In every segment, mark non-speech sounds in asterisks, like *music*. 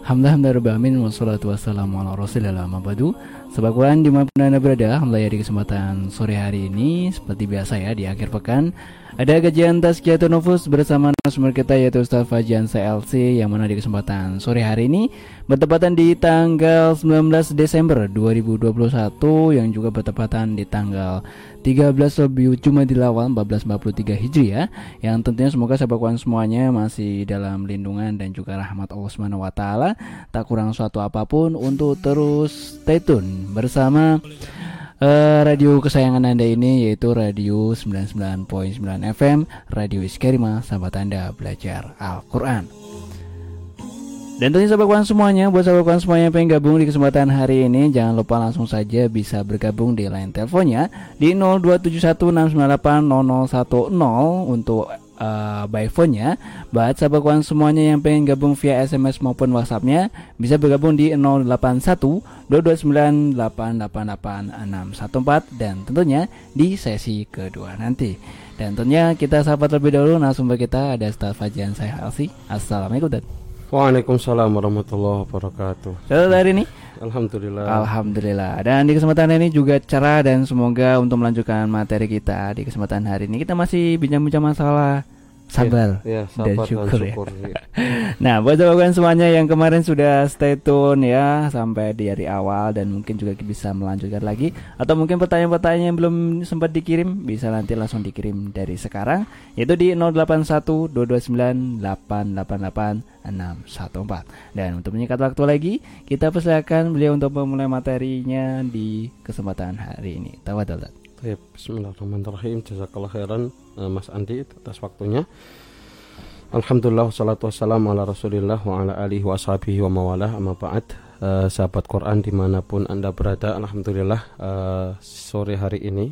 Alhamdulillah Rabbil Wassalatu wassalamu ala rasulillah mabadu Sebab Quran di mana pun anda berada Alhamdulillah ya di kesempatan sore hari ini Seperti biasa ya di akhir pekan ada kajian Tazkiyatun Nufus bersama narasumber kita yaitu Ustaz Fajan CLC yang mana di kesempatan sore hari ini bertepatan di tanggal 19 Desember 2021 yang juga bertepatan di tanggal 13 Rabiul Jumadil Awal 1443 Hijriah yang tentunya semoga sahabat semuanya masih dalam lindungan dan juga rahmat Allah Subhanahu wa taala tak kurang suatu apa pun untuk terus stay tune bersama uh, radio kesayangan Anda ini yaitu Radio 99.9 FM Radio Iskerima sahabat Anda belajar Al-Qur'an. Dan tentunya sahabat kawan semuanya, buat sahabat kawan semuanya yang pengen gabung di kesempatan hari ini, jangan lupa langsung saja bisa bergabung di line teleponnya di 02716980010 untuk uh, by phone-nya. Buat sahabat kawan semuanya yang pengen gabung via SMS maupun WhatsApp-nya bisa bergabung di 081 229888614 dan tentunya di sesi kedua nanti. Dan tentunya kita sahabat terlebih dahulu narasumber kita ada Ustaz Fajian saya Alsi. Assalamualaikum Waalaikumsalam warahmatullahi wabarakatuh. Selamat hari ini. Alhamdulillah. Alhamdulillah. Dan di kesempatan ini juga cerah dan semoga untuk melanjutkan materi kita di kesempatan hari ini kita masih bincang-bincang masalah sabar ya, ya, sabar dan syukur, dan syukur ya. ya. *laughs* nah buat teman semuanya yang kemarin sudah stay tune ya sampai di hari awal dan mungkin juga bisa melanjutkan lagi atau mungkin pertanyaan-pertanyaan yang belum sempat dikirim bisa nanti langsung dikirim dari sekarang yaitu di 081229888614 dan untuk menyingkat waktu lagi kita persilakan beliau untuk memulai materinya di kesempatan hari ini tawadol Baik, Bismillahirrahmanirrahim. Jazakallah khairan Mas Andi atas waktunya. Alhamdulillah wassalatu wassalamu ala Rasulillah wa ala alihi wa ashabihi wa mawalah amma ba'd. Uh, sahabat Quran di mana pun Anda berada, Alhamdulillah uh, sore hari ini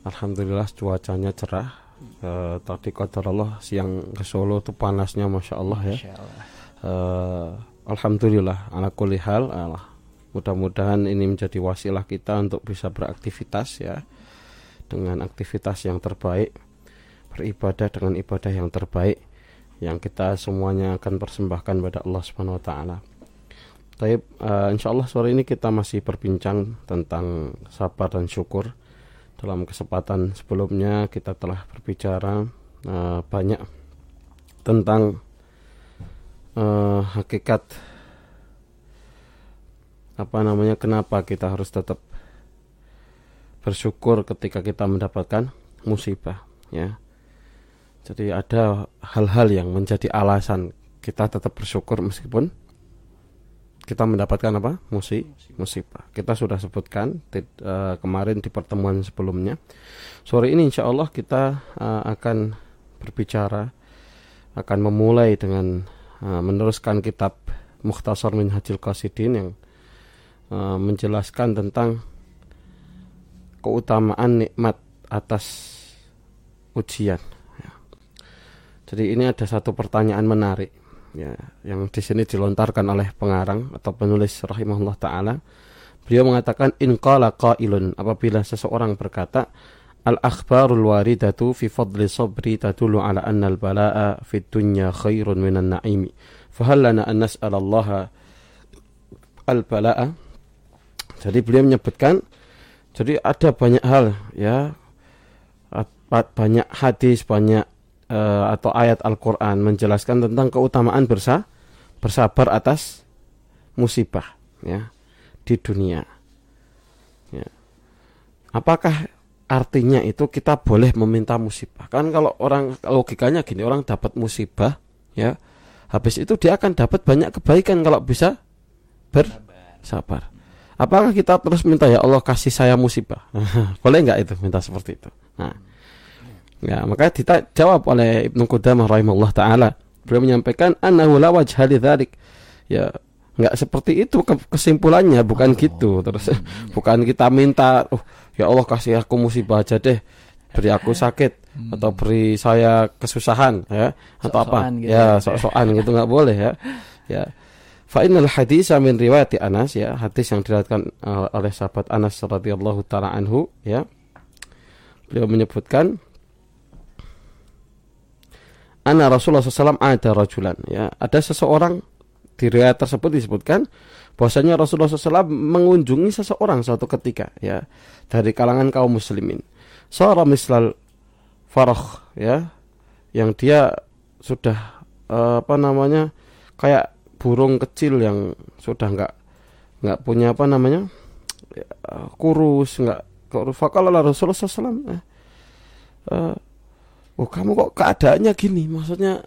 Alhamdulillah cuacanya cerah. Uh, tadi kata Allah siang ke Solo itu panasnya Masya Allah ya. Uh, Alhamdulillah ala kulli hal Allah Mudah-mudahan ini menjadi wasilah kita untuk bisa beraktivitas ya dengan aktivitas yang terbaik, beribadah dengan ibadah yang terbaik yang kita semuanya akan persembahkan pada Allah Subhanahu wa taala. Tapi uh, insya Allah sore ini kita masih berbincang tentang sabar dan syukur. Dalam kesempatan sebelumnya kita telah berbicara uh, banyak tentang uh, hakikat apa namanya kenapa kita harus tetap bersyukur ketika kita mendapatkan musibah ya. Jadi ada hal-hal yang menjadi alasan kita tetap bersyukur meskipun kita mendapatkan apa? Musi, musibah. Kita sudah sebutkan uh, kemarin di pertemuan sebelumnya. Sore ini insya Allah kita uh, akan berbicara akan memulai dengan uh, meneruskan kitab Mukhtasar Minhajil Qasidin yang menjelaskan tentang keutamaan nikmat atas ujian. Ya. Jadi ini ada satu pertanyaan menarik ya, yang di sini dilontarkan oleh pengarang atau penulis rahimahullah taala. Beliau mengatakan in qala qailun apabila seseorang berkata al akhbarul waridatu fi fadli sabri tadullu ala anna al balaa fi dunya khairun minan na'imi. Fahal lana an nas'alallaha al balaa jadi beliau menyebutkan jadi ada banyak hal ya banyak hadis, banyak uh, atau ayat Al-Qur'an menjelaskan tentang keutamaan bersa bersabar atas musibah ya di dunia. Ya. Apakah artinya itu kita boleh meminta musibah? Kan kalau orang logikanya gini, orang dapat musibah ya, habis itu dia akan dapat banyak kebaikan kalau bisa bersabar. Apakah kita terus minta ya Allah kasih saya musibah? *laughs* Boleh nggak itu minta seperti itu? Nah, ya maka kita jawab oleh Ibnu Qudamah rahimahullah taala. Beliau menyampaikan annahu la wajha Ya, nggak seperti itu kesimpulannya bukan gitu. Terus *laughs* bukan kita minta oh ya Allah kasih aku musibah aja deh. Beri aku sakit hmm. atau beri saya kesusahan ya atau apa? Gitu ya, ya, sok-sokan gitu nggak boleh ya. Ya Fa'inal hadis min riwayat Anas ya, hadis yang diriwayatkan uh, oleh sahabat Anas radhiyallahu taala anhu ya. Beliau menyebutkan anna Rasulullah SAW ada rajulan ya. Ada seseorang di riwayat tersebut disebutkan bahwasanya Rasulullah SAW mengunjungi seseorang suatu ketika ya dari kalangan kaum muslimin. Seorang mislal farah ya yang dia sudah uh, apa namanya kayak burung kecil yang sudah nggak nggak punya apa namanya ya, kurus nggak kurus fakal Rasulullah SAW eh, uh, oh kamu kok keadaannya gini? Maksudnya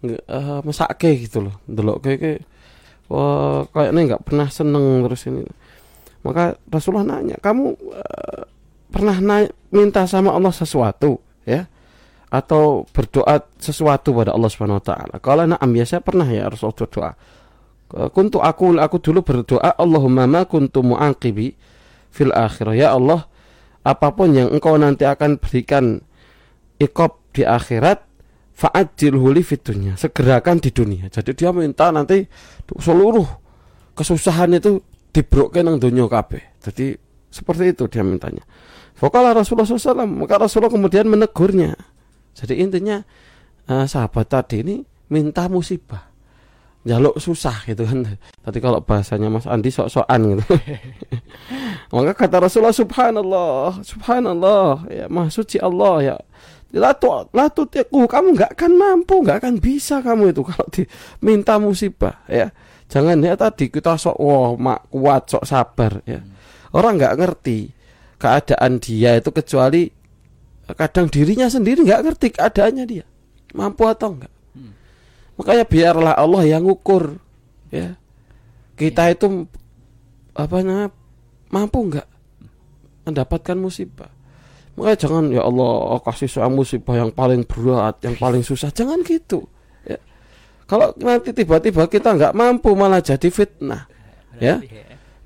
nggak uh, mesake gitu loh delok kayak kayak wah kayaknya nggak pernah seneng terus ini. Maka Rasulullah nanya kamu uh, pernah nanya, minta sama Allah sesuatu ya atau berdoa sesuatu pada Allah Subhanahu wa taala. Kalau na'am ya saya pernah ya Rasul berdoa. Kuntu aku aku dulu berdoa Allahumma ma kuntu mu'aqibi fil akhirah. Ya Allah, apa pun yang engkau nanti akan berikan ikop di akhirat fa'ajil huli fitunya segerakan di dunia jadi dia minta nanti seluruh kesusahan itu dibrokkan yang dunia kabeh jadi seperti itu dia mintanya Fakala Rasulullah SAW maka Rasulullah kemudian menegurnya jadi intinya uh, sahabat tadi ini minta musibah. Jaluk susah gitu kan. Tadi kalau bahasanya Mas Andi sok-sokan gitu. *laughs* Maka kata Rasulullah subhanallah subhanallah ya maha suci Allah ya. Latu, latu teku kamu nggak akan mampu, nggak akan bisa kamu itu kalau diminta musibah ya. Jangan ya tadi kita sok wah mak kuat sok sabar ya. Orang nggak ngerti keadaan dia itu kecuali kadang dirinya sendiri nggak ngerti keadaannya dia mampu atau enggak. Hmm. Makanya biarlah Allah yang ukur ya. Kita itu apa namanya mampu nggak mendapatkan musibah. Makanya jangan ya Allah kasih saya musibah yang paling berat, yang paling susah. Jangan gitu. Ya. Kalau nanti tiba-tiba kita nggak mampu malah jadi fitnah. Ya.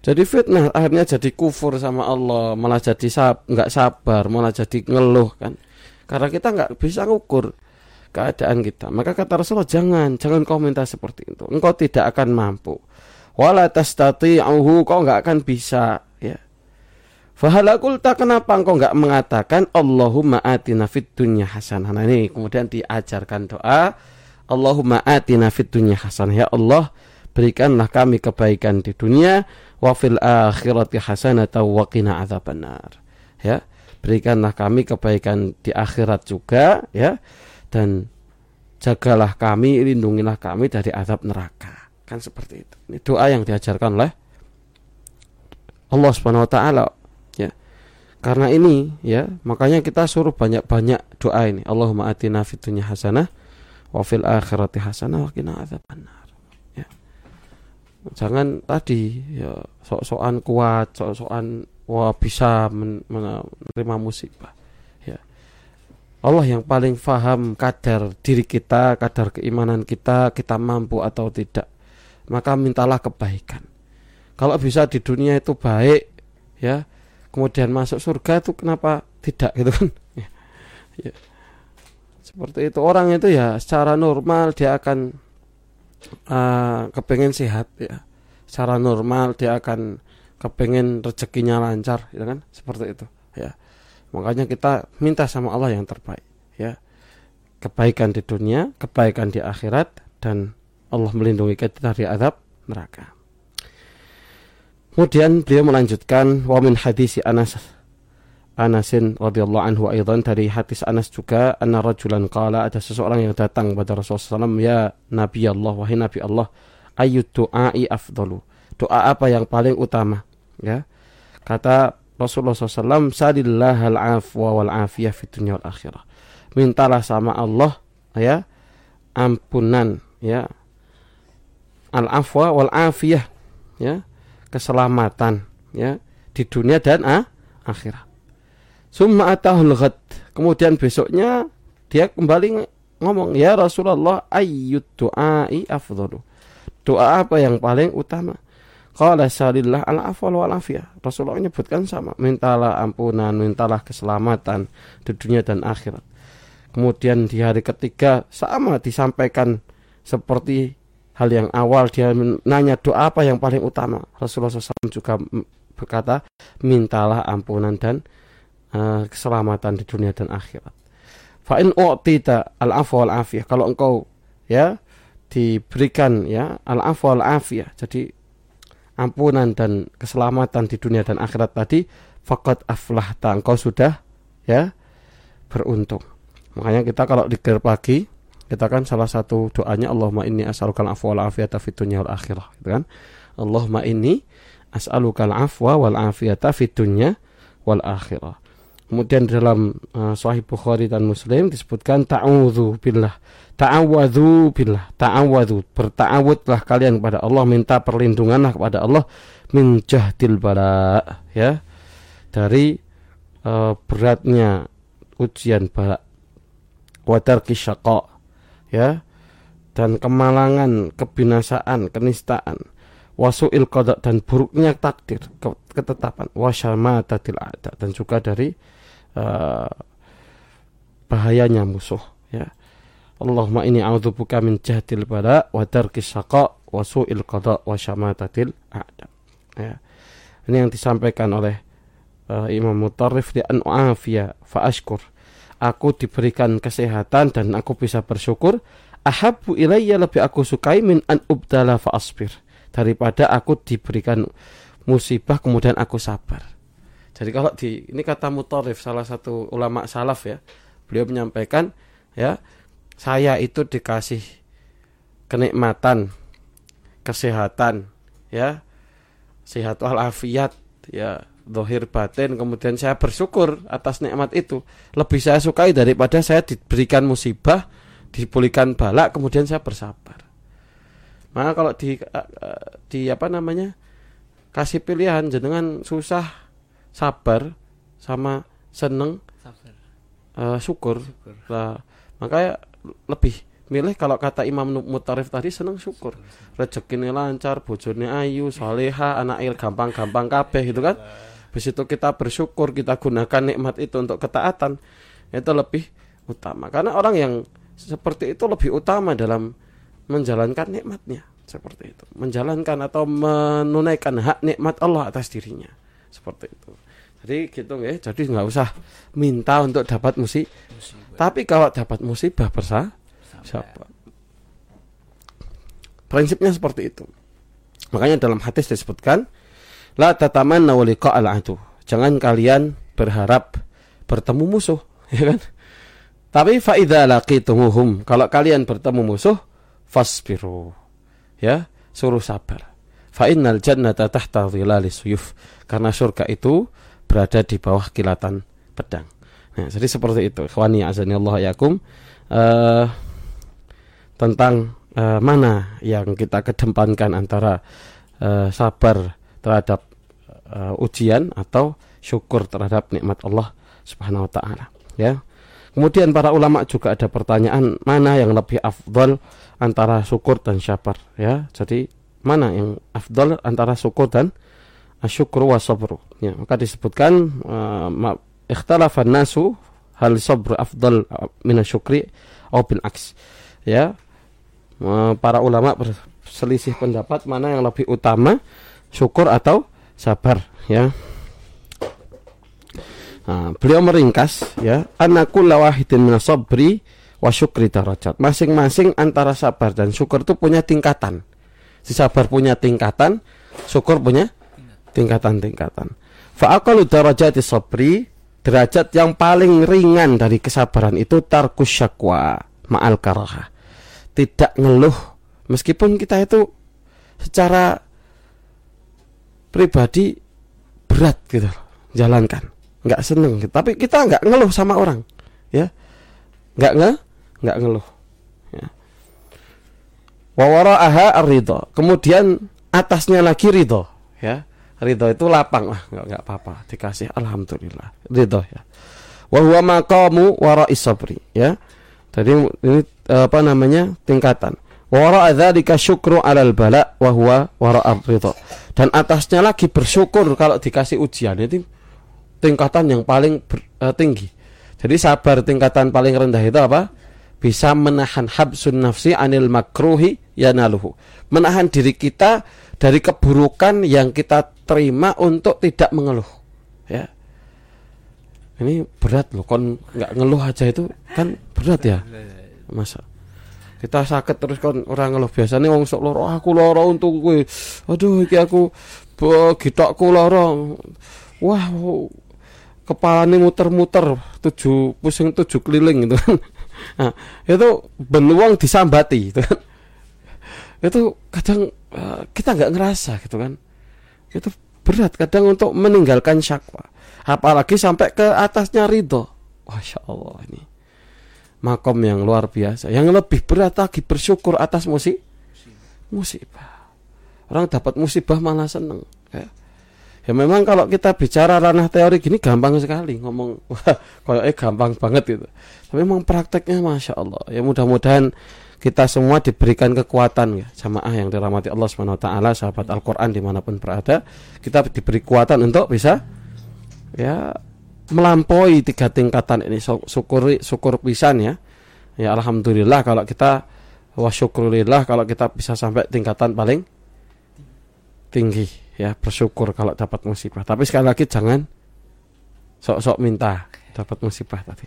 Jadi fitnah akhirnya jadi kufur sama Allah, malah jadi sab nggak sabar, malah jadi ngeluh kan. Karena kita nggak bisa ngukur keadaan kita. Maka kata Rasulullah jangan, jangan kau minta seperti itu. Engkau tidak akan mampu. Wala tastati'uhu kau nggak akan bisa Fahalakul tak kenapa engkau nggak mengatakan Allahumma atina fid dunya hasanah. Nah ini kemudian diajarkan doa Allahumma atina fid dunya hasanah. Ya Allah, berikanlah kami kebaikan di dunia wa fil akhirati hasanatan wa qina adzabannar. Ya, berikanlah kami kebaikan di akhirat juga ya dan jagalah kami, lindungilah kami dari azab neraka. Kan seperti itu. Ini doa yang diajarkan oleh Allah Subhanahu wa taala karena ini ya, makanya kita suruh banyak-banyak doa ini. Allahumma atina fid dunya hasanah wa fil akhirati hasanah wa qina adzabannar. Jangan tadi ya sok-sokan kuat, sok-sokan wah bisa men menerima musibah. Ya. Allah yang paling faham kadar diri kita, kadar keimanan kita, kita mampu atau tidak. Maka mintalah kebaikan. Kalau bisa di dunia itu baik, ya kemudian masuk surga itu kenapa tidak gitu kan *laughs* ya. seperti itu orang itu ya secara normal dia akan uh, kepengen sehat ya. Secara normal dia akan kepengen rezekinya lancar gitu kan? Seperti itu ya. Makanya kita minta sama Allah yang terbaik ya. Kebaikan di dunia kebaikan di akhirat dan Allah melindungi kita dari azab neraka. Kemudian beliau melanjutkan wa min hadisi Anas Anasin radhiyallahu anhu aidan. Dari hadis Anas juga anna rajulan qala ada seseorang yang datang kepada Rasulullah SAW ya Nabi Allah wahai Nabi Allah ayu du'ai afdalu? Doa apa yang paling utama? Ya. Kata Rasulullah SAW salillah al afwa wal afiyah fi dunya wal akhirah. Mintalah sama Allah ya ampunan ya. Al afwa wal afiyah ya. Keselamatan ya di dunia dan ah, akhirat. Summa atahul ghad. Kemudian besoknya dia kembali ngomong, "Ya Rasulullah, ayyud du'ai afdalu." Doa apa yang paling utama? Qala salillah al afwal wal afiyah. Rasulullah menyebutkan sama, mintalah ampunan, mintalah keselamatan di dunia dan akhirat. Kemudian di hari ketiga sama disampaikan seperti hal yang awal dia nanya doa apa yang paling utama Rasulullah SAW juga berkata mintalah ampunan dan uh, keselamatan di dunia dan akhirat Fa in u'tita al-afwa wal afiyah. Kalau engkau ya diberikan ya al-afwa wal afiyah. Jadi ampunan dan keselamatan di dunia dan akhirat tadi faqad aflahta. Engkau sudah ya beruntung. Makanya kita kalau di pagi kita kan salah satu doanya Allahumma inni as'alukal afwa wal afiyata fid dunya wal akhirah gitu kan. Allahumma inni as'alukal afwa wal afiyata fid dunya wal akhirah. Kemudian dalam uh, Sahih Bukhari dan Muslim disebutkan ta'awudhu billah. Ta'awadhu billah. Ta'awadhu. Berta'awudlah kalian kepada Allah. Minta perlindunganlah kepada Allah. Min jahdil bala. Ya. Dari uh, beratnya ujian bala. Wadar kisyaqa. Ya. Dan kemalangan, kebinasaan, kenistaan wasu'il qada dan buruknya takdir ketetapan wasyamatatil ada dan juga dari uh, bahayanya musuh ya. Allahumma ini a'udzubuka min jahdil bala wa darkis syaqa wa su'il qada wa syamatatil a'da ya. Ini yang disampaikan oleh uh, Imam Mutarrif di an afiya fa ashkur. Aku diberikan kesehatan dan aku bisa bersyukur. Ahabbu ilayya lebih aku sukai min an ubdala fa asbir. Daripada aku diberikan musibah kemudian aku sabar. Jadi kalau di ini kata Mutarif salah satu ulama salaf ya, beliau menyampaikan ya, saya itu dikasih kenikmatan, kesehatan, ya, sehat walafiat, ya, dohir batin, kemudian saya bersyukur atas nikmat itu. Lebih saya sukai daripada saya diberikan musibah, dipulihkan balak, kemudian saya bersabar. Maka kalau di uh, di apa namanya kasih pilihan jenengan susah sabar sama seneng sabar. Uh, syukur, syukur. Lah, makanya lebih milih kalau kata Imam Mutarif tadi seneng syukur. Rezeki lancar bojone ayu soleha anak il gampang-gampang kabeh gitu kan. Habis itu kita bersyukur kita gunakan nikmat itu untuk ketaatan itu lebih utama. Karena orang yang seperti itu lebih utama dalam menjalankan nikmatnya. Seperti itu. Menjalankan atau menunaikan hak nikmat Allah atas dirinya. Seperti itu jadi gitu ya jadi nggak usah minta untuk dapat musik. Tapi kalau dapat musibah bersa siapa? Prinsipnya seperti itu. Makanya dalam hadis disebutkan la tatamanna walika al adu jangan kalian berharap bertemu musuh *laughs* ya kan? Tapi faida laqitumuhum kalau kalian bertemu musuh fasbiru. Ya, suruh sabar. Fa innal jannata tahta dhilali suyuf. Karena surga itu berada di bawah kilatan pedang. Nah, jadi seperti itu. Ikhwani azani Allah yakum. Uh, tentang uh, mana yang kita kedepankan antara uh, sabar terhadap uh, ujian atau syukur terhadap nikmat Allah Subhanahu wa taala ya. Kemudian para ulama juga ada pertanyaan mana yang lebih afdal antara syukur dan sabar ya. Jadi mana yang afdal antara syukur dan asyukur wa sabru. Ya, maka disebutkan uh, ikhtalafan nasu hal sabr afdal uh, min asyukri atau bil aks. Ya. Uh, para ulama berselisih pendapat mana yang lebih utama syukur atau sabar ya. Nah, beliau meringkas ya, anakul lawahidin minasabri wa syukri darajat. Masing-masing antara sabar dan syukur itu punya tingkatan. Si sabar punya tingkatan, syukur punya tingkatan-tingkatan. Fa aqalu darajati sabri, derajat yang paling ringan dari kesabaran itu tarkus syakwa ma'al karaha. Tidak ngeluh meskipun kita itu secara pribadi berat gitu jalankan nggak seneng tapi kita nggak ngeluh sama orang ya nggak nge nggak ngeluh ya. aha ridho kemudian atasnya lagi ridho ya ridho itu lapang ah nggak nggak apa-apa. Dikasih alhamdulillah. Ridho ya. Wa huwa maqamu wara isabri ya. Jadi ini apa namanya tingkatan. Wara dzalika syukru alal bala wa huwa wara ridho. Dan atasnya lagi bersyukur kalau dikasih ujian. Itu tingkatan yang paling ber, uh, tinggi. Jadi sabar tingkatan paling rendah itu apa? Bisa menahan habsun nafsi anil makruhi yanaluhu. Menahan diri kita dari keburukan yang kita terima untuk tidak mengeluh. Ya. ini berat loh kon nggak ngeluh aja itu kan berat ya. Masa? Kita sakit terus kon orang ngeluh. Biasanya wong sok loro aku loro untuk gue aduh iki aku gitokku loro wah kepala ini muter-muter tujuh pusing tujuh keliling gitu kan. Nah, itu beluang disambati gitu kan itu kadang uh, kita nggak ngerasa gitu kan. Itu berat kadang untuk meninggalkan syakwa. Apalagi sampai ke atasnya ridho. Masya Allah ini makom yang luar biasa. Yang lebih berat lagi bersyukur atas musib musibah. Orang dapat musibah malah seneng ya. ya memang kalau kita bicara ranah teori gini gampang sekali ngomong *laughs* wah eh gampang banget gitu. Tapi memang prakteknya masya Allah. Ya mudah-mudahan kita semua diberikan kekuatan ya jamaah yang dirahmati Allah Subhanahu wa taala sahabat Al-Qur'an di mana pun berada. Kita diberi kekuatan untuk bisa ya melampaui tiga tingkatan ini. Syukur syukur pisan ya. Ya alhamdulillah kalau kita wa syukurillah kalau kita bisa sampai tingkatan paling tinggi ya bersyukur kalau dapat musibah. Tapi sekali lagi jangan sok-sok minta dapat musibah tadi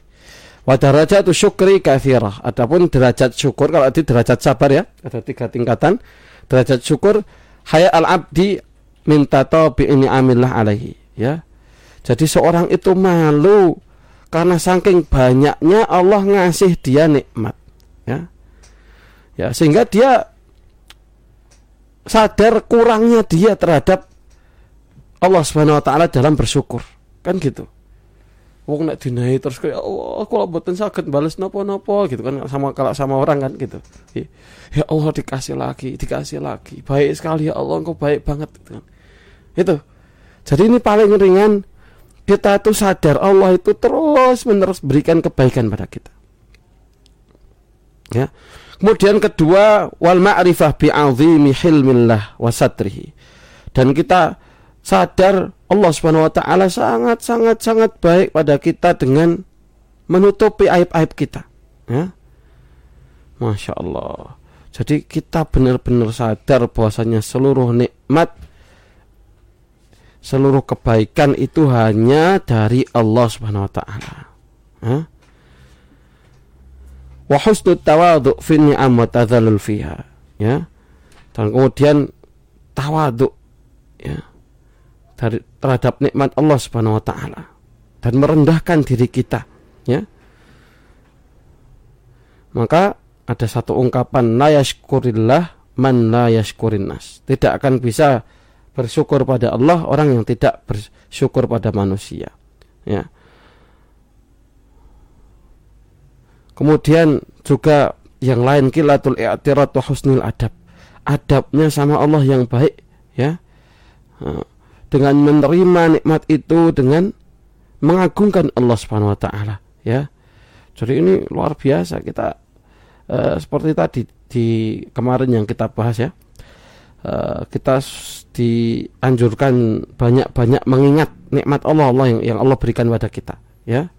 wa darajatu syukri kathirah adapun derajat syukur kalau di derajat sabar ya ada tiga tingkatan derajat syukur haya al abdi minta tabi ini amillah alaihi ya jadi seorang itu malu karena saking banyaknya Allah ngasih dia nikmat. Ya. Ya, sehingga dia sadar kurangnya dia terhadap Allah Subhanahu wa taala dalam bersyukur. Kan gitu. Wong nek dinai terus kayak oh, aku lah boten sakit balas nopo-nopo gitu kan sama kalau sama orang kan gitu. Ya Allah dikasih lagi, dikasih lagi. Baik sekali ya Allah engkau baik banget gitu kan. Itu. Jadi ini paling ringan kita itu sadar Allah itu terus menerus berikan kebaikan pada kita. Ya. Kemudian kedua wal ma'rifah bi hilmillah wa satrihi. Dan kita sadar Allah Subhanahu wa taala sangat sangat sangat baik pada kita dengan menutupi aib-aib kita. Ya. Masya Allah. Jadi kita benar-benar sadar bahwasanya seluruh nikmat seluruh kebaikan itu hanya dari Allah Subhanahu wa taala. Wa husnul tawadhu ni'am wa tadhallul fiha. Ya. Dan kemudian tawadhu ya. Dari terhadap nikmat Allah Subhanahu wa taala dan merendahkan diri kita, ya. Maka ada satu ungkapan la yashkurillah man la. Tidak akan bisa bersyukur pada Allah orang yang tidak bersyukur pada manusia ya kemudian juga yang lain kilatul i'tirat wa husnul adab adabnya sama Allah yang baik ya dengan menerima nikmat itu dengan mengagungkan Allah Subhanahu wa taala ya. Jadi ini luar biasa. Kita uh, seperti tadi di kemarin yang kita bahas ya. Uh, kita dianjurkan banyak-banyak mengingat nikmat Allah Allah yang, yang Allah berikan pada kita ya.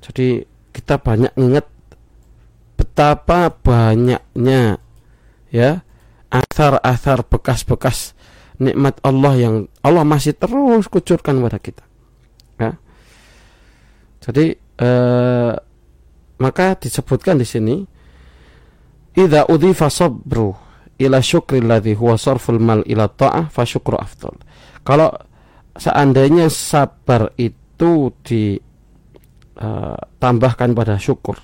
Jadi kita banyak ingat betapa banyaknya ya asar-asar bekas-bekas nikmat Allah yang Allah masih terus kucurkan pada kita ya jadi eh, maka disebutkan di sini idza udhifa sabru ila syukri alladhi huwa sarful mal ila ta'ah fa syukru afdal. Kalau seandainya sabar itu ditambahkan uh, pada syukur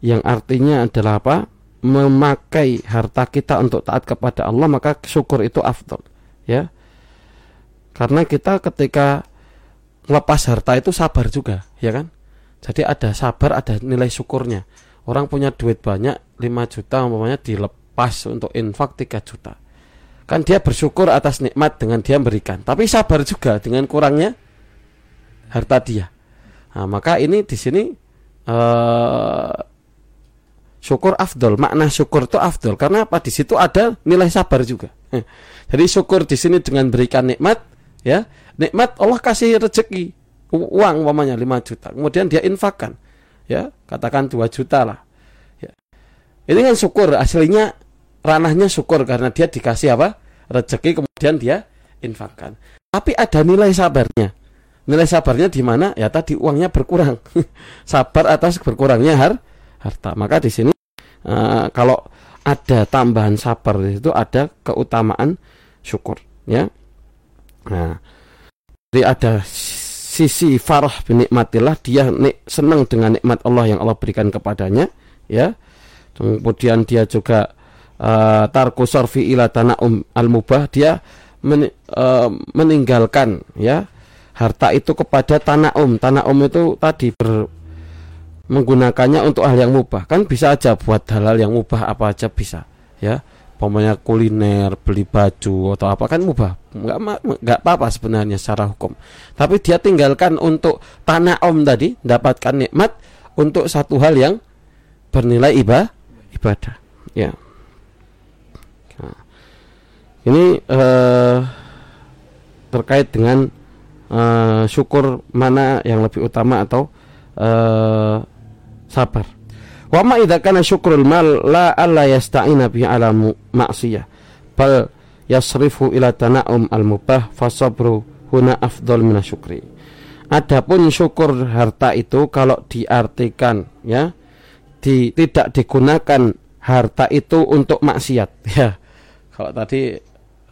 yang artinya adalah apa? memakai harta kita untuk taat kepada Allah maka syukur itu afdal ya karena kita ketika lepas harta itu sabar juga ya kan jadi ada sabar ada nilai syukurnya orang punya duit banyak 5 juta umpamanya dilep pas untuk infak 3 juta. Kan dia bersyukur atas nikmat dengan dia memberikan, tapi sabar juga dengan kurangnya harta dia. Nah, maka ini di sini uh, syukur afdol, makna syukur itu afdol karena apa? Di situ ada nilai sabar juga. Jadi syukur di sini dengan berikan nikmat, ya nikmat Allah kasih rezeki uang umpamanya 5 juta, kemudian dia infakkan, ya katakan 2 juta lah. Ya. Ini kan syukur aslinya ranahnya syukur karena dia dikasih apa rezeki kemudian dia infakkan tapi ada nilai sabarnya nilai sabarnya di mana? Ya tadi uangnya berkurang. *laughs* Sabar atas berkurangnya har harta. Maka di sini uh, kalau ada tambahan sabar itu ada keutamaan syukur, ya. Nah, jadi ada sisi farah binikmatillah dia nik, senang dengan nikmat Allah yang Allah berikan kepadanya, ya. Kemudian dia juga uh, tarku sorfi ila um al mubah dia men, uh, meninggalkan ya harta itu kepada tanah um tanah um itu tadi ber, menggunakannya untuk hal yang mubah. Kan bisa aja buat halal yang mubah apa aja bisa ya. Pokoknya kuliner beli baju atau apa kan mubah. Nggak nggak apa-apa sebenarnya secara hukum. Tapi dia tinggalkan untuk tanah om tadi dapatkan nikmat untuk satu hal yang bernilai ibadah ibadah ya. Nah, ini eh, terkait dengan uh, syukur mana yang lebih utama atau uh, sabar. Wa ma idza kana syukrul mal la alla yasta'ina bi ala ma'siyah bal yasrifu ila tana'um al mubah fasabru huna afdal min syukri. Adapun syukur harta itu kalau diartikan ya di, tidak digunakan harta itu untuk maksiat *laughs* ya. Kalau tadi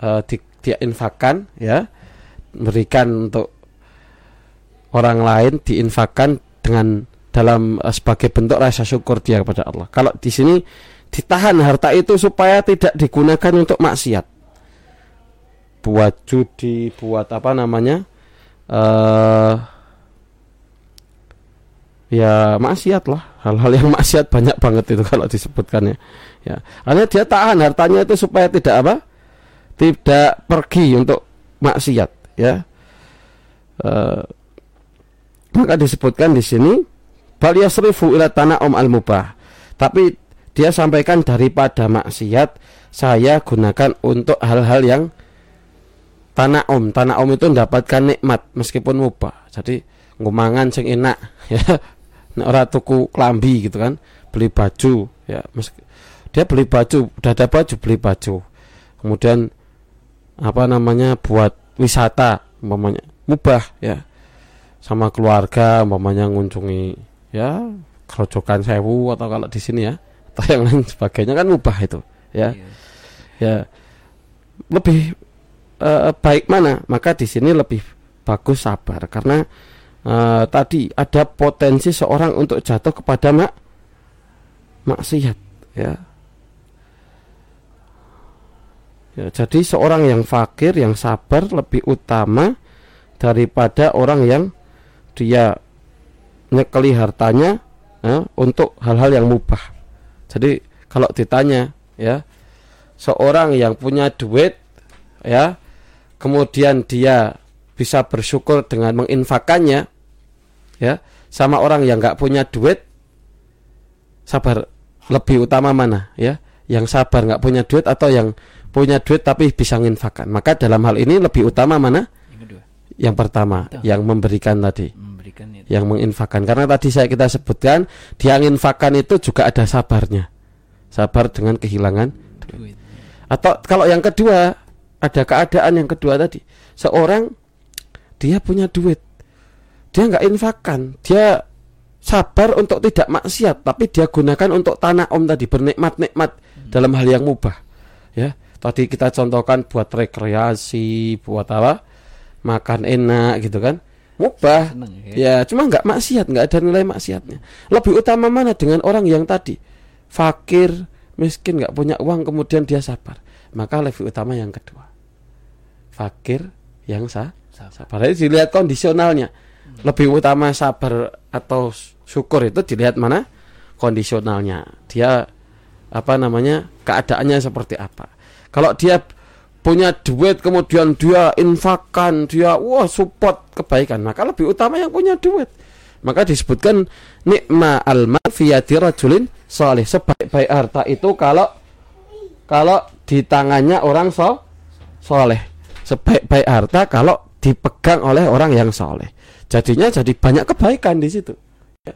uh, di, dia infakkan ya berikan untuk orang lain diinfakkan dengan dalam uh, sebagai bentuk rasa syukur dia kepada Allah. Kalau di sini ditahan harta itu supaya tidak digunakan untuk maksiat. Buat judi, buat apa namanya? Uh, ya maksiat lah hal-hal yang maksiat banyak banget itu kalau disebutkan ya ya karena dia tahan hartanya itu supaya tidak apa tidak pergi untuk maksiat ya uh, maka disebutkan di sini bal yasrifu ila tana'um al mubah tapi dia sampaikan daripada maksiat saya gunakan untuk hal-hal yang tanah om. Tanah om itu mendapatkan nikmat meskipun mubah. Jadi ngumangan sing enak *laughs* ya. Ora tuku klambi gitu kan beli baju ya. Meski, dia beli baju udah ada baju beli baju. Kemudian apa namanya buat wisata umpamanya. Mubah ya. Sama keluarga umpamanya ngunjungi ya kerojokan sewu atau kalau di sini ya atau yang lain sebagainya kan mubah itu ya. Iya. ya. Lebih uh, baik mana? Maka di sini lebih bagus sabar karena uh, tadi ada potensi seorang untuk jatuh kepada mak maksiat ya. Ya, jadi seorang yang fakir, yang sabar lebih utama daripada orang yang dia nyekeli hartanya ya, untuk hal-hal yang mubah. Jadi kalau ditanya ya seorang yang punya duit ya kemudian dia bisa bersyukur dengan menginfakannya ya sama orang yang nggak punya duit sabar lebih utama mana ya yang sabar nggak punya duit atau yang punya duit tapi bisa menginfakkan. Maka dalam hal ini lebih utama mana? Yang kedua. Yang pertama, yang memberikan tadi. Memberikan itu. Yang menginfakkan. Karena tadi saya kita sebutkan, dia menginfakkan itu juga ada sabarnya. Sabar dengan kehilangan duit. Atau kalau yang kedua, ada keadaan yang kedua tadi. Seorang dia punya duit. Dia nggak infakkan, dia sabar untuk tidak maksiat, tapi dia gunakan untuk tanah om tadi bernikmat-nikmat hmm. dalam hal yang mubah. Ya, tadi kita contohkan buat rekreasi buat apa makan enak gitu kan mubah Senang, ya. ya cuma nggak maksiat nggak ada nilai maksiatnya. Lebih utama mana dengan orang yang tadi? Fakir miskin nggak punya uang kemudian dia sabar. Maka lebih utama yang kedua. Fakir yang sah sabar. Jadi dilihat kondisionalnya. Lebih utama sabar atau syukur itu dilihat mana? Kondisionalnya. Dia apa namanya keadaannya seperti apa. Kalau dia punya duit kemudian dia infakkan, dia wah support kebaikan, maka lebih utama yang punya duit. Maka disebutkan nikma alma fiyati rajulin soleh sebaik-baik harta itu kalau kalau di tangannya orang so soleh. Sebaik-baik harta kalau dipegang oleh orang yang soleh. Jadinya jadi banyak kebaikan di situ. Ya.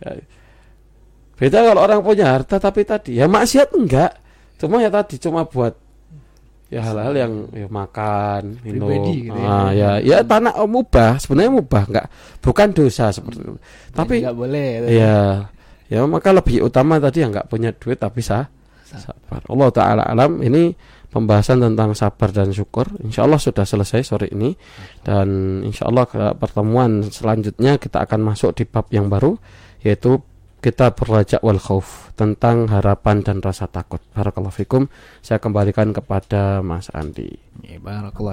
Ya. beda kalau orang punya harta tapi tadi. Ya maksiat enggak. Cuma ya tadi cuma buat ya hal-hal yang ya makan minum. Pribadi gitu ya. ah, ya ya tanah oh, mubah. Sebenarnya mubah nggak bukan dosa seperti itu. Tapi nggak boleh gitu. ya ya maka lebih utama tadi yang nggak punya duit tapi sah sabar. Allah taala alam ini pembahasan tentang sabar dan syukur. Insya Allah sudah selesai sore ini. Dan insya Allah ke pertemuan selanjutnya kita akan masuk di bab yang baru yaitu kita berlajak wal khauf tentang harapan dan rasa takut. Barakallahu fikum. Saya kembalikan kepada Mas Andi. Ya.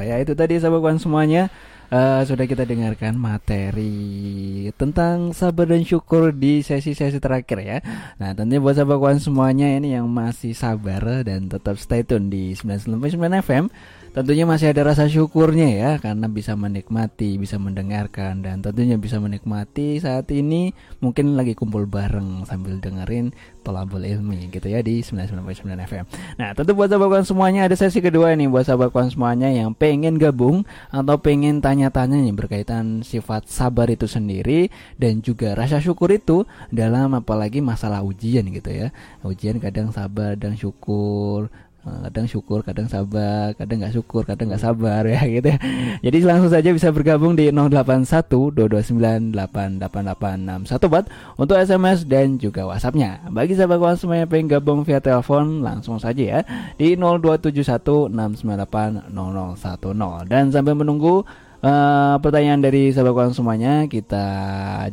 Ya itu tadi sahabat kawan semuanya eh, sudah kita dengarkan materi tentang sabar dan syukur di sesi-sesi terakhir ya. Nah tentunya buat sahabat kawan semuanya ini yang masih sabar dan tetap stay tune di 99.9 FM. Tentunya masih ada rasa syukurnya ya karena bisa menikmati, bisa mendengarkan dan tentunya bisa menikmati saat ini mungkin lagi kumpul bareng sambil dengerin Tolabul Ilmi gitu ya di 99.9 FM. Nah, tentu buat sahabat semuanya ada sesi kedua nih buat sahabat semuanya yang pengen gabung atau pengen tanya-tanya nih berkaitan sifat sabar itu sendiri dan juga rasa syukur itu dalam apalagi masalah ujian gitu ya. Ujian kadang sabar dan syukur kadang syukur, kadang sabar, kadang nggak syukur, kadang nggak sabar *laughs* ya gitu ya. Jadi langsung saja bisa bergabung di 081229888614 buat untuk SMS dan juga WhatsAppnya. Bagi sahabat kawan yang pengen gabung via telepon langsung saja ya di 02716980010 dan sambil menunggu eh, pertanyaan dari sahabat kawan semuanya kita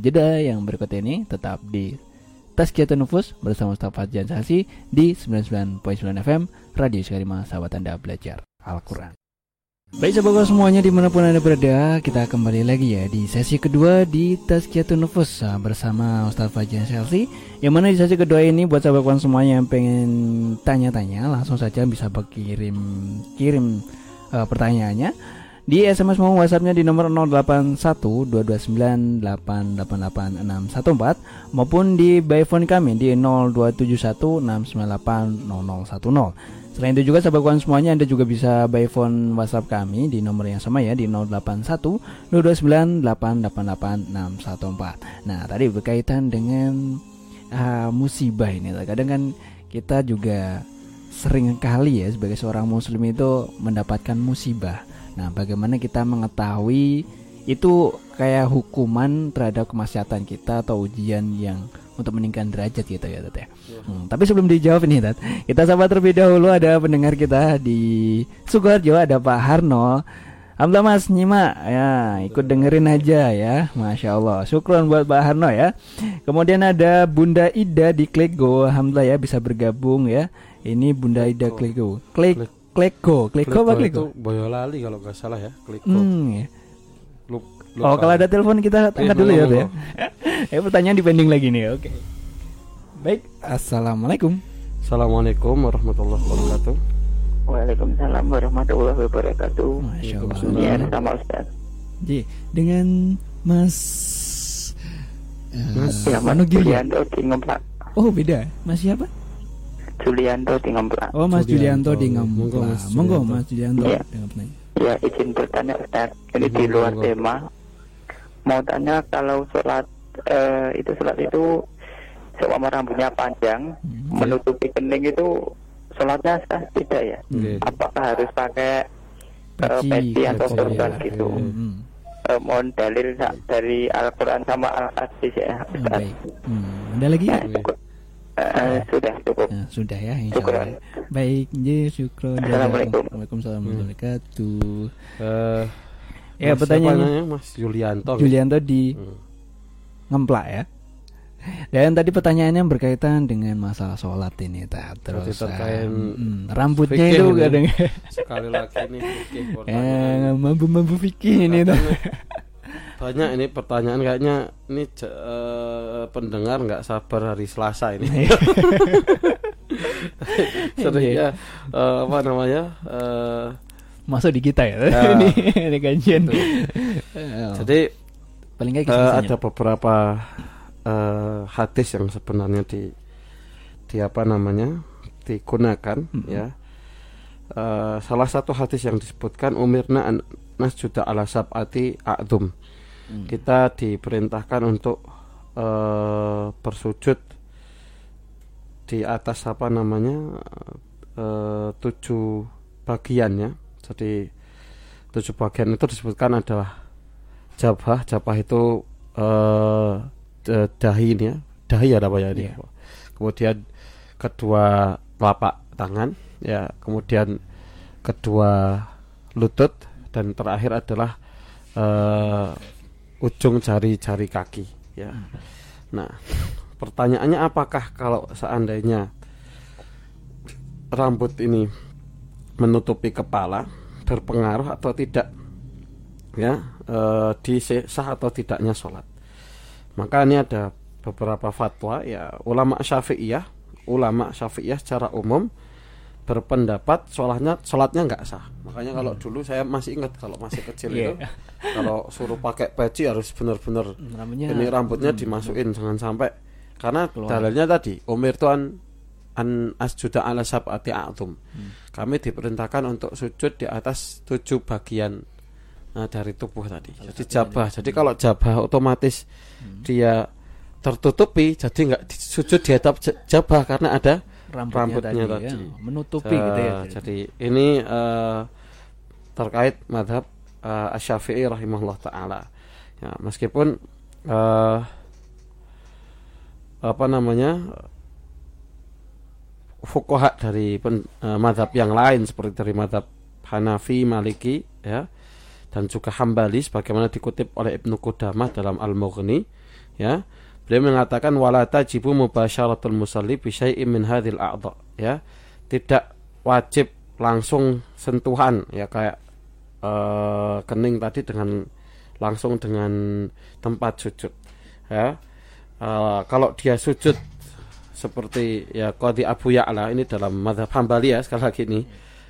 jeda yang berikut ini tetap di Tazkiyatun Nufus bersama Ustaz Fadjan Sasi di 99.9 FM Radio Sekarima Sahabat Anda Belajar Al-Quran. Baik sahabat semuanya di mana pun Anda berada Kita kembali lagi ya di sesi kedua di Tazkiyatun Nufus ah, bersama Ustaz Fadjan Sasi. Yang mana di sesi kedua ini buat sahabat semuanya yang pengen tanya-tanya Langsung saja bisa berkirim kirim eh, pertanyaannya di SMS mau WhatsAppnya di nomor 081229888614 maupun di by phone kami di 02716980010. Selain itu juga sahabat kawan semuanya Anda juga bisa by phone WhatsApp kami di nomor yang sama ya di 081229888614. Nah, tadi berkaitan dengan uh, musibah ini. Kadang kan kita juga sering kali ya sebagai seorang muslim itu mendapatkan musibah Nah, bagaimana kita mengetahui itu kayak hukuman terhadap kemaksiatan kita atau ujian yang untuk meningkatkan derajat gitu ya, Tat ya. Hmm, tapi sebelum dijawab ini, Tat, kita sahabat terlebih dahulu ada pendengar kita di Sukoharjo ada Pak Harno. Alhamdulillah Mas nyimak. Ya ikut dengerin aja ya Masya Allah. Syukron buat Pak Harno ya. Kemudian ada Bunda Ida di Klego. Alhamdulillah ya bisa bergabung ya. Ini Bunda Ida Klego. Klik Kleko, Kleko apa Kleko? itu Boyolali kalau nggak salah ya. Kleko. Hmm, ya. Lu- Oh, lupa. kalau ada telepon kita angkat Iya, dulu ya, ya. ya, *laughs* pertanyaan dipending lagi nih. Oke. Baik, Assalamualaikum. Assalamualaikum warahmatullahi wabarakatuh. Waalaikumsalam warahmatullahi wabarakatuh. Masya Allah. Ya, sama Ustaz. Ji, dengan Mas Mas. eh, Ya, Mas Manu Giri. Julianto di Ngemplak. Oh, beda. Mas siapa? Julianto di Ngemplak. Oh, Mas Julianto, Julianto. di. Mas Monggo, Julianto. Mas Julianto Iya. dengan penanya. Ya, izin bertanya Ustaz. Ini di luar monggo. tema. Mau tanya kalau sholat eh, itu sholat itu seumpama rambutnya panjang, Hmm. menutupi kening itu sholatnya sah tidak ya? Oke. Apakah harus pakai eh, Peci, peci atau sorban ya. gitu? Hmm. Eh, mohon dalil dari Al-Quran sama Al-Hadis ya hmm, Ustaz. Baik. Hmm. Ada lagi? Ya, Oke. Eh, sudah cukup. Ya, sudah ya, insya. Allah. Baik, ji, syukron. Assalamualaikum. Waalaikumsalam warahmatullahi wabarakatuh. Eh, Ya, Mas pertanyaannya? Mas Julianto. Julianto di Hmm. ngemplak ya. Dan tadi pertanyaannya berkaitan dengan masalah sholat ini, ta. Terus terkait um, mm, rambutnya itu kadang Sekali lagi nih fikih *laughs* eh mampu-mampu fikih ini ta. *laughs* Banyak ini pertanyaan kayaknya ini eh, pendengar nggak sabar hari Selasa ini. *laughs* *laughs* Seringnya eh, apa namanya? eh, Masuk di kita ya. Ya. *laughs* ini ini kajian. Jadi paling nggak kisah-kisahnya. ada beberapa eh, hadis yang sebenarnya di di apa namanya digunakan Mm-mm. ya. Eh, salah satu hadis yang disebutkan umirna an nasjuda ala sab'ati a'dhum. Hmm. Kita diperintahkan untuk eh, bersujud di atas apa namanya eh, tujuh bagian ya. Jadi tujuh bagian itu disebutkan adalah jabah. Jabah itu d- dahi ini ya. Dahi ada apa ya ini? Iya. Kemudian kedua telapak tangan ya, kemudian kedua lutut dan terakhir adalah eh ujung jari-jari kaki ya. Nah, pertanyaannya apakah kalau seandainya rambut ini menutupi kepala berpengaruh atau tidak ya eh, di sah atau tidaknya sholat maka ini ada beberapa fatwa ya ulama syafi'iyah ulama syafi'iyah secara umum berpendapat sholatnya sholatnya nggak sah makanya kalau dulu saya masih ingat kalau masih kecil Iya. itu kalau suruh pakai peci harus benar-benar ini rambutnya dimasukin jangan sampai karena Keluar. dalilnya tadi umir tuan an asjuda ala sab'ati a'tum Hmm. kami diperintahkan untuk sujud di atas tujuh bagian nah, dari tubuh tadi jadi jabah jadi kalau jabah otomatis Hmm. dia tertutupi jadi nggak sujud di atas j- jabah karena ada rambutnya, rambutnya tadi, ya, tadi. menutupi gitu ya. Jadi ini eh, terkait madhab uh, Asy-Syafi'i rahimahullah taala. Ya, meskipun eh, apa namanya fuqaha dari pen, eh, madhab yang lain seperti dari madhab Hanafi, Maliki, ya, dan juga Hambali, sebagaimana dikutip oleh Ibnu Qudamah dalam Al-Mughni, ya, beliau mengatakan wala tajibu mubasyaratul musalli bi syai'in min hadhil a'dha, ya, tidak wajib langsung sentuhan, ya kayak eh, kening tadi dengan langsung dengan tempat sujud, ya. Eh, kalau dia sujud seperti ya Qadi Abu Ya'la ini dalam madhab Hambali ya sekali lagi ini.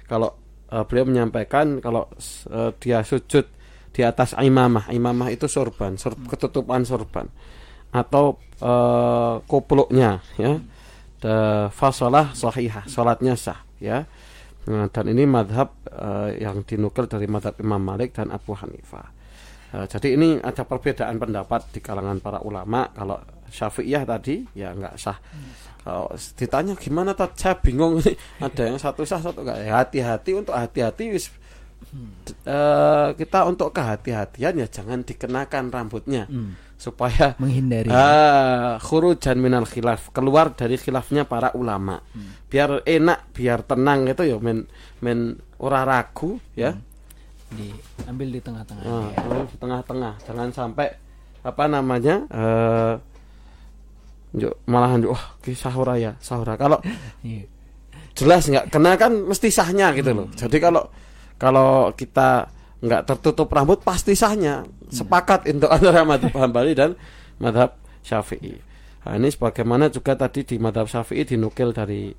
Kalau eh, beliau menyampaikan kalau eh, dia sujud di atas imamah imamah itu sorban sor- ketutupan sorban atau eh, kupluknya ya. Fasalah sahihah salatnya sah ya. Nah, dan ini madhab eh, yang dinukil dari madhab Imam Malik dan Abu Hanifah. Eh, jadi ini ada perbedaan pendapat di kalangan para ulama. Kalau Syafi'iyah tadi ya nggak sah. Kalau ditanya gimana tadi saya bingung ini. *laughs* Ada yang satu sah satu nggak. Ya, hati-hati untuk hati-hati wis. Eh, kita untuk kehati-hatian ya jangan dikenakan rambutnya. Hmm, supaya menghindari. ah khurujan minal khilaf keluar dari khilafnya para ulama biar enak biar tenang gitu ya men men ora ragu ya diambil di tengah-tengah. Nah, ya. di tengah-tengah jangan sampai apa namanya eh yuk, malahan wah ki sahura ya sahura kalau *laughs* Iya. jelas nggak kena kan mesti sahnya gitu loh jadi kalau kalau kita nggak tertutup rambut pasti sahnya. Sepakat untuk antara madhab Hambali dan madhab Syafi'i. Nah, ini sebagaimana juga tadi di madhab Syafi'i dinukil dari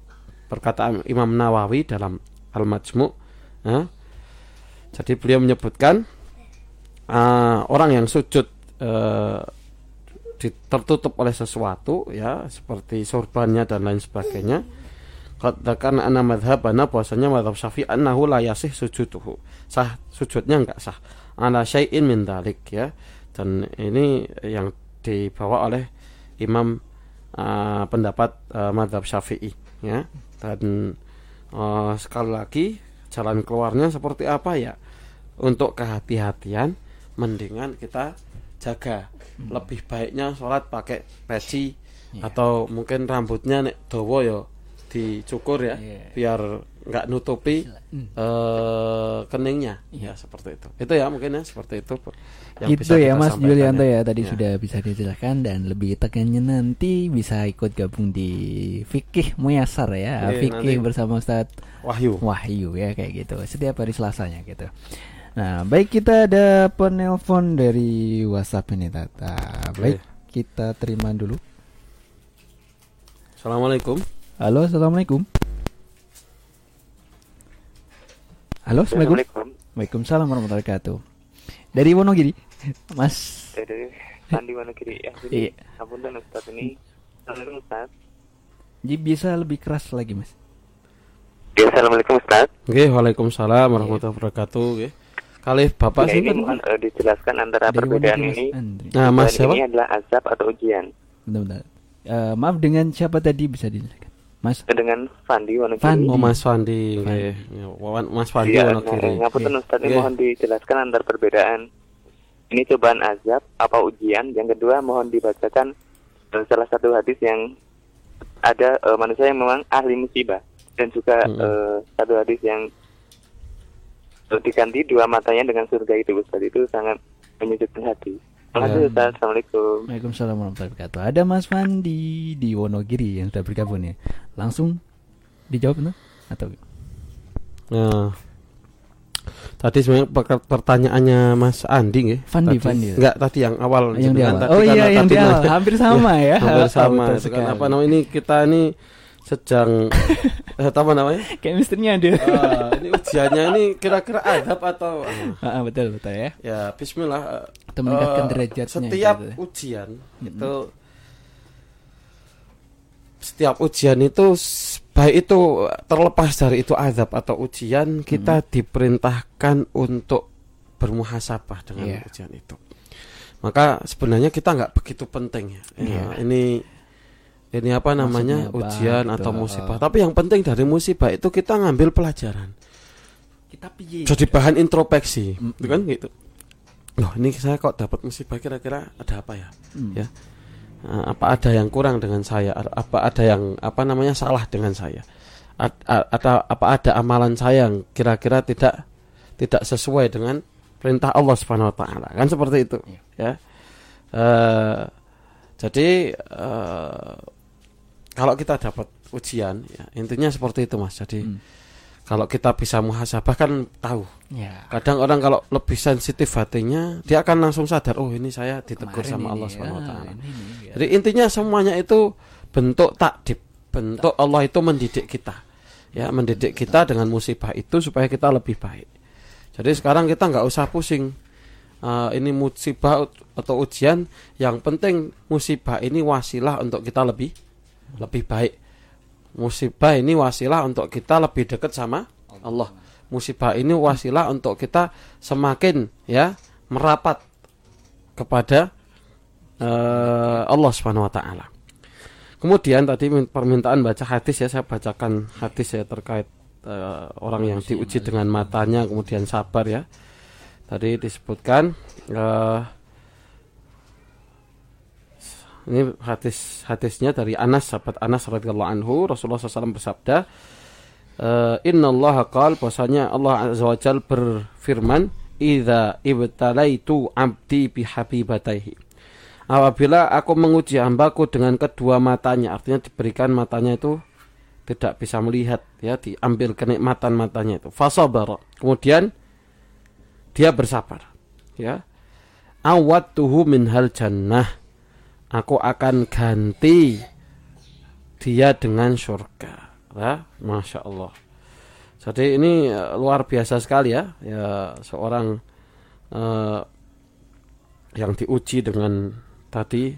perkataan Imam Nawawi dalam Al-Majmu' Nah, jadi beliau menyebutkan ah, orang yang sujud eh, di- tertutup oleh sesuatu ya seperti sorbannya dan lain sebagainya katakan ana madhabana bahwasanya madhab syafi'i annahu la yasih sujuduhu. Sah sujudnya enggak sah. Ala syai'in min dalik ya. Dan ini yang dibawa oleh imam ah, pendapat ah, madhab syafi'i ya. Dan ah, sekali lagi jalan keluarnya seperti apa ya? Untuk kehati-hatian mendingan kita jaga. Lebih baiknya sholat pakai peci Iya. atau mungkin rambutnya nek dawa ya dicukur ya Iya. biar nggak nutupi Hmm. eh keningnya Iya. ya seperti itu itu ya mungkin ya seperti itu yang Gitu bisa ya Mas Julianto ya tadi Ya. sudah bisa dijelaskan dan lebih tekannya nanti bisa ikut gabung di Fikih Muyasar ya Iya, Fikih nanti. bersama Ustadz Wahyu Wahyu ya kayak gitu setiap hari Selasanya gitu. Nah baik kita ada penelpon dari WhatsApp ini Tata. Baik kita terima dulu. Assalamualaikum Halo assalamualaikum. Halo assalamualaikum. Assalamualaikum. Waalaikumsalam warahmatullahi wabarakatuh. Dari Wonogiri, Mas. Dari Sandi Wonogiri ya. Iya. Apunten Ustaz ini. Assalamualaikum Ustaz. Jadi bisa lebih keras lagi Mas. Ya, Assalamualaikum Ustaz. Oke, Waalaikumsalam warahmatullahi wabarakatuh. Oke. Kali Bapak Ya, sih ini mohon eh, dijelaskan antara Dari perbedaan Wonogiri, ini. Andri. Nah, Mas siapa? ini adalah azab atau ujian. Bentar-bentar. Eh, maaf dengan siapa tadi bisa dijelaskan? Mas dengan Fandi Wonogiri. Fandi. Oh Mas Fandi, nggih. Ya, Wawan- Mas Fandi Wonogiri. nah, ngapunten Iya. Ustaz, ini Iya. mohon dijelaskan antar perbedaan. Ini cobaan azab apa ujian? Yang kedua mohon dibacakan eh, salah satu hadis yang ada eh, manusia yang memang ahli musibah dan juga Mm-mm. eh, satu hadis yang eh, diganti dua matanya dengan surga itu Ustaz itu sangat menyejukkan hati. Terima kasih Ya. Ustaz. Assalamualaikum. Waalaikumsalam warahmatullahi wabarakatuh. Ada Mas Fandi di Wonogiri yang sudah bergabung ya. Langsung dijawab no? atau Nah, tadi sebenarnya per- pertanyaannya Mas Andi nggih. Fandi, Tadi- Fandi. Enggak, tadi yang awal yang di awal? tadi Oh iya yang di awal nanya- hampir sama ya. hampir Oh, sama. kan sekali. apa namanya ini kita ini sedang *laughs* eh, apa namanya? Chemistry-nya ada. Ah, ini ujiannya ini kira-kira adab atau *laughs* Ah, betul betul ya. ya Bismillah. Atau meningkatkan Eh, derajatnya Setiap gitu. ujian Mm-mm. itu setiap ujian itu baik itu terlepas dari itu azab atau ujian kita diperintahkan untuk bermuhasabah dengan Iya. ujian itu. Maka sebenarnya kita nggak begitu penting ya. Ya, Iya. Ini ini apa namanya Maksudnya apa, ujian gitu. atau musibah. Tapi yang penting dari musibah itu kita ngambil pelajaran. Kita piye? Jadi bahan introspeksi, Mm-mm. gitu kan gitu. Loh, ini saya kok dapat musibah kira-kira ada apa ya? Hmm. Ya. Eh, apa ada yang kurang dengan saya? Apa ada yang apa namanya salah dengan saya? A- a- Ada apa ada amalan saya yang kira-kira tidak tidak sesuai dengan perintah Allah Subhanahu wa taala. Kan seperti itu, Iya. ya. Eh, jadi eh, kalau kita dapat ujian, ya, intinya seperti itu, Mas. Jadi Hmm. Kalau kita bisa muhasabah kan tahu. Ya. Kadang orang kalau lebih sensitif hatinya, dia akan langsung sadar, oh ini saya ditegur Kemarin sama Allah ya, Subhanahu wa taala. ya. Jadi intinya semuanya itu bentuk takdib, bentuk Allah itu mendidik kita. Ya, mendidik kita dengan musibah itu supaya kita lebih baik. Jadi sekarang kita nggak usah pusing. Eh, ini musibah atau ujian, yang penting musibah ini wasilah untuk kita lebih lebih baik. Musibah ini wasilah untuk kita lebih dekat sama Allah. Musibah ini wasilah untuk kita semakin ya merapat kepada eh, Allah Subhanahu wa taala. Kemudian tadi min- permintaan baca hadis ya saya bacakan hadis ya terkait eh, orang yang diuji dengan matanya kemudian sabar ya. Tadi disebutkan eh, ini hadis hadisnya dari Anas sahabat Anas radhiyallahu anhu Rasulullah SAW bersabda eh, Inna Allah qal bahwasanya Allah azza wa jal berfirman idza ibtalaitu abdi bihabibataihi Apabila aku menguji hambaku dengan kedua matanya, artinya diberikan matanya itu tidak bisa melihat, ya diambil kenikmatan matanya itu. Fasabar. Kemudian dia bersabar, ya. Awattuhu min hal jannah. Aku akan ganti dia dengan surga. Ya, masya Allah. Jadi ini eh, luar biasa sekali ya, ya seorang eh, yang diuji dengan tadi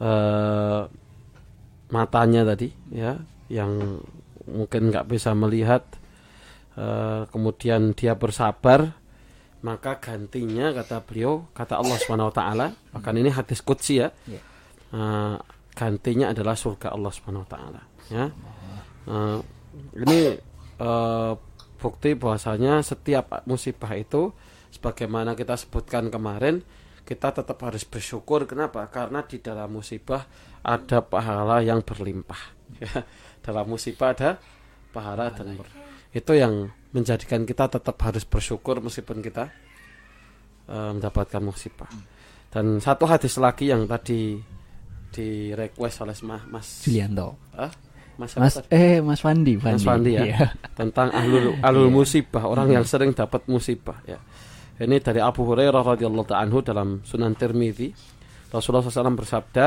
eh, matanya tadi ya yang mungkin nggak bisa melihat eh, kemudian dia bersabar maka gantinya kata beliau kata Allah Subhanahu wa taala bahkan ini hadis qudsi ya Ya. eh, gantinya adalah surga Allah Subhanahu wa taala ya. Eh, ini eh, bukti bahwasanya setiap musibah itu sebagaimana kita sebutkan kemarin kita tetap harus bersyukur. Kenapa? Karena di dalam musibah ada pahala yang berlimpah *laughs* ya. Dalam musibah ada pahala dan itu yang menjadikan kita tetap harus bersyukur meskipun kita eh, mendapatkan musibah dan satu hadis lagi yang tadi di request oleh Mas Mas Julianto. ah, Mas, Mas tadi? eh Mas Fandi, Fandi. Mas Fandi ya Iya. *laughs* tentang ahlul *laughs* ahlul Iya. musibah orang yang sering dapat musibah ya ini dari Abu Hurairah radhiyallahu anhu dalam Sunan Tirmidzi Rasulullah SAW bersabda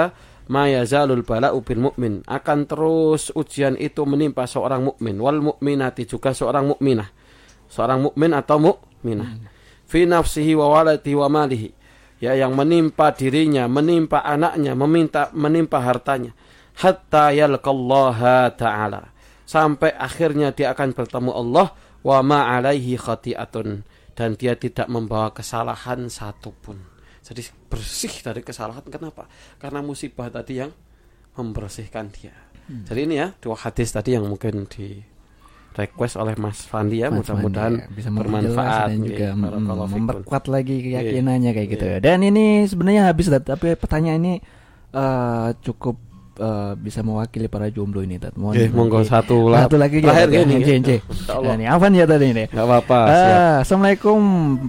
ma yazalul bala'u bil mu'min. Akan terus ujian itu menimpa seorang mukmin. Wal mukminati juga seorang mukminah. Seorang mukmin atau mukminah fi nafsihi wa waladihi wa malihi. Ya yang menimpa dirinya menimpa anaknya meminta menimpa hartanya. Hatta yalqallaha ta'ala. Sampai akhirnya dia akan bertemu Allah wa ma alaihi khati'atun. Dan dia tidak membawa kesalahan satupun jadi bersih dari kesalahan kenapa karena musibah tadi yang membersihkan dia Hmm. Jadi ini ya dua hadis tadi yang mungkin di request oleh Mas Fandi ya, mudah-mudahan ya, bisa bermanfaat dan juga fikum. memperkuat lagi keyakinannya kayak gitu. Iya. Dan ini sebenarnya habis tapi pertanyaan ini eh, cukup eh, bisa mewakili para jomblo ini Tat. Mohon Nggih, monggo satu lah. Satu lagi Terakhir ya, J, ya. J. Insyaallah. Nah, ini Afan ya tadi ini. Enggak apa-apa, siap. Ah, Assalamualaikum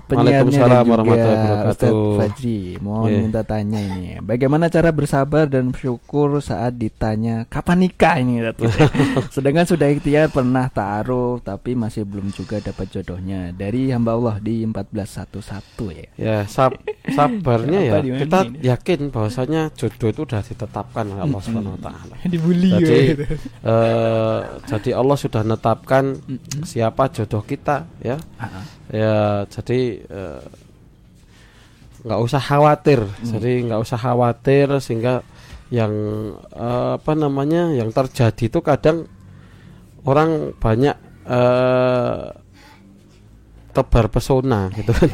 penyiarnya dan Waalaikumsalam juga warahmatullahi wabarakatuh. Fajri Mohon Iya. minta tanya ini Bagaimana cara bersabar dan bersyukur saat ditanya Kapan nikah ini Tat? *laughs* Sedangkan sudah ikhtiar pernah taruh Tapi masih belum juga dapat jodohnya Dari hamba Allah di 1411 ya Ya, sab sabarnya ya. Apa Kita ini? yakin bahwasanya jodoh itu sudah ditetapkan Allah Subhanahu wa taala. Dibully Jadi eh, jadi Allah sudah menetapkan siapa jodoh kita ya. Ya, jadi eh, nggak usah khawatir. Jadi nggak usah khawatir sehingga yang eh, apa namanya yang terjadi itu kadang orang banyak eh, tebar pesona gitu kan.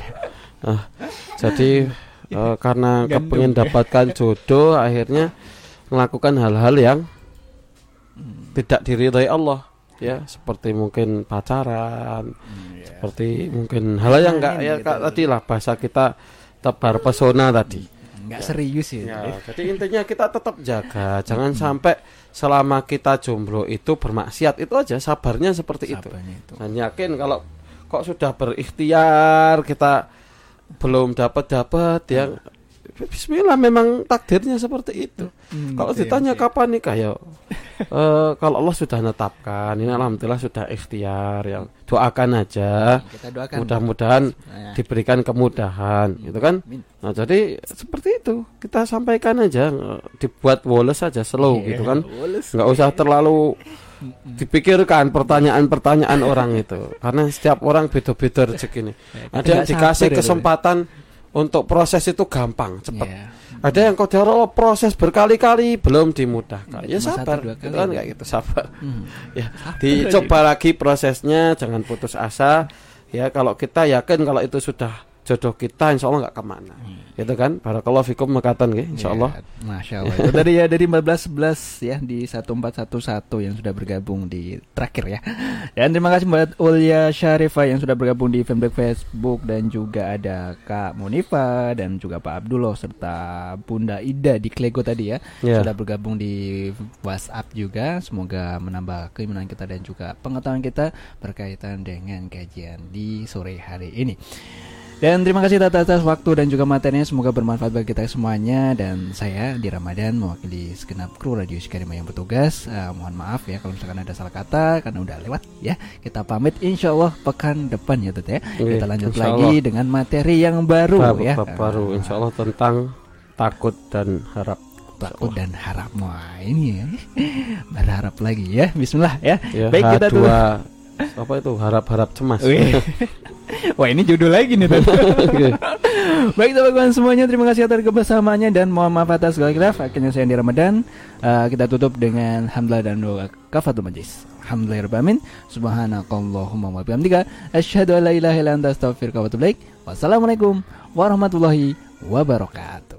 Nah, *laughs* jadi eh, karena kepengen dapatkan jodoh akhirnya melakukan hal-hal yang tidak diridhai Allah ya seperti mungkin pacaran seperti mungkin hal yang enggak ya Gitu. Tadi lah bahasa kita tebar pesona tadi. Nggak serius ya, ya jadi intinya kita tetap jaga jangan sampai selama kita jomblo itu bermaksiat itu aja sabarnya seperti itu. Sabarnya itu. dan yakin kalau kok sudah berikhtiar kita belum dapat dapat ya Bismillah memang takdirnya seperti itu. Hmm, kalau ya, ditanya ya. kapan nikah ya eh, kalau Allah sudah netapkan ini alhamdulillah sudah ikhtiar ya doakan aja. Mudah-mudahan Nah, diberikan kemudahan gitu kan? Amin. nah jadi seperti itu. Kita sampaikan aja dibuat woles saja slow Iya, gitu kan? woles. nggak usah terlalu dipikirkan pertanyaan-pertanyaan orang itu. Karena setiap orang beda-beda rezeki ini. Ada yang dikasih ya, kesempatan untuk proses itu gampang cepat Iya. ada yang kau oh, proses berkali-kali belum dimudahkan ya satu, sabar dua gitu kali kan ya. kayak gitu sabar Hmm. ya *laughs* dicoba lagi prosesnya jangan putus asa ya kalau kita yakin kalau itu sudah jodoh kita insya Allah nggak ke mana gitu kan barakallahu fikum makatan nggih insya Allah Ya, Masya Allah. Itu dari ya dari 1411 ya di 1411 yang sudah bergabung di terakhir ya. Dan terima kasih buat Ulya Syarifah yang sudah bergabung di fanpage Facebook dan juga ada Kak Monifa dan juga Pak Abdullah serta Bunda Ida di Klego tadi ya. Ya. Sudah bergabung di WhatsApp juga. Semoga menambah keimanan kita dan juga pengetahuan kita berkaitan dengan kajian di sore hari ini. Dan terima kasih atas, atas waktu dan juga materinya. Semoga bermanfaat bagi kita semuanya. Dan saya di Ramadan mewakili segenap kru Radio Sikarima yang bertugas. Eh, mohon maaf ya kalau misalkan ada salah kata karena udah lewat ya. Kita pamit insya Allah pekan depan ya Tut ya. Oke, kita lanjut insya lagi Allah. dengan materi yang baru bab, ya. bab baru insya Allah tentang takut dan harap. Takut dan harap. Wah ini ya. *laughs* Berharap lagi ya. Bismillah ya, ya baik kita dua apa itu? Harap-harap cemas. *laughs* Wah ini judul lagi nih Tut. Baik teman-teman semuanya terima kasih atas kebersamaannya dan mohon maaf atas segala khilaf. Akhirnya saya di Ramadan Eh, kita tutup dengan hamdalah dan doa kafatul majlis. Alhamdulillahirabbil Subhanakallahumma wa bihamdika asyhadu an la ilaha illa. Wassalamualaikum warahmatullahi wabarakatuh.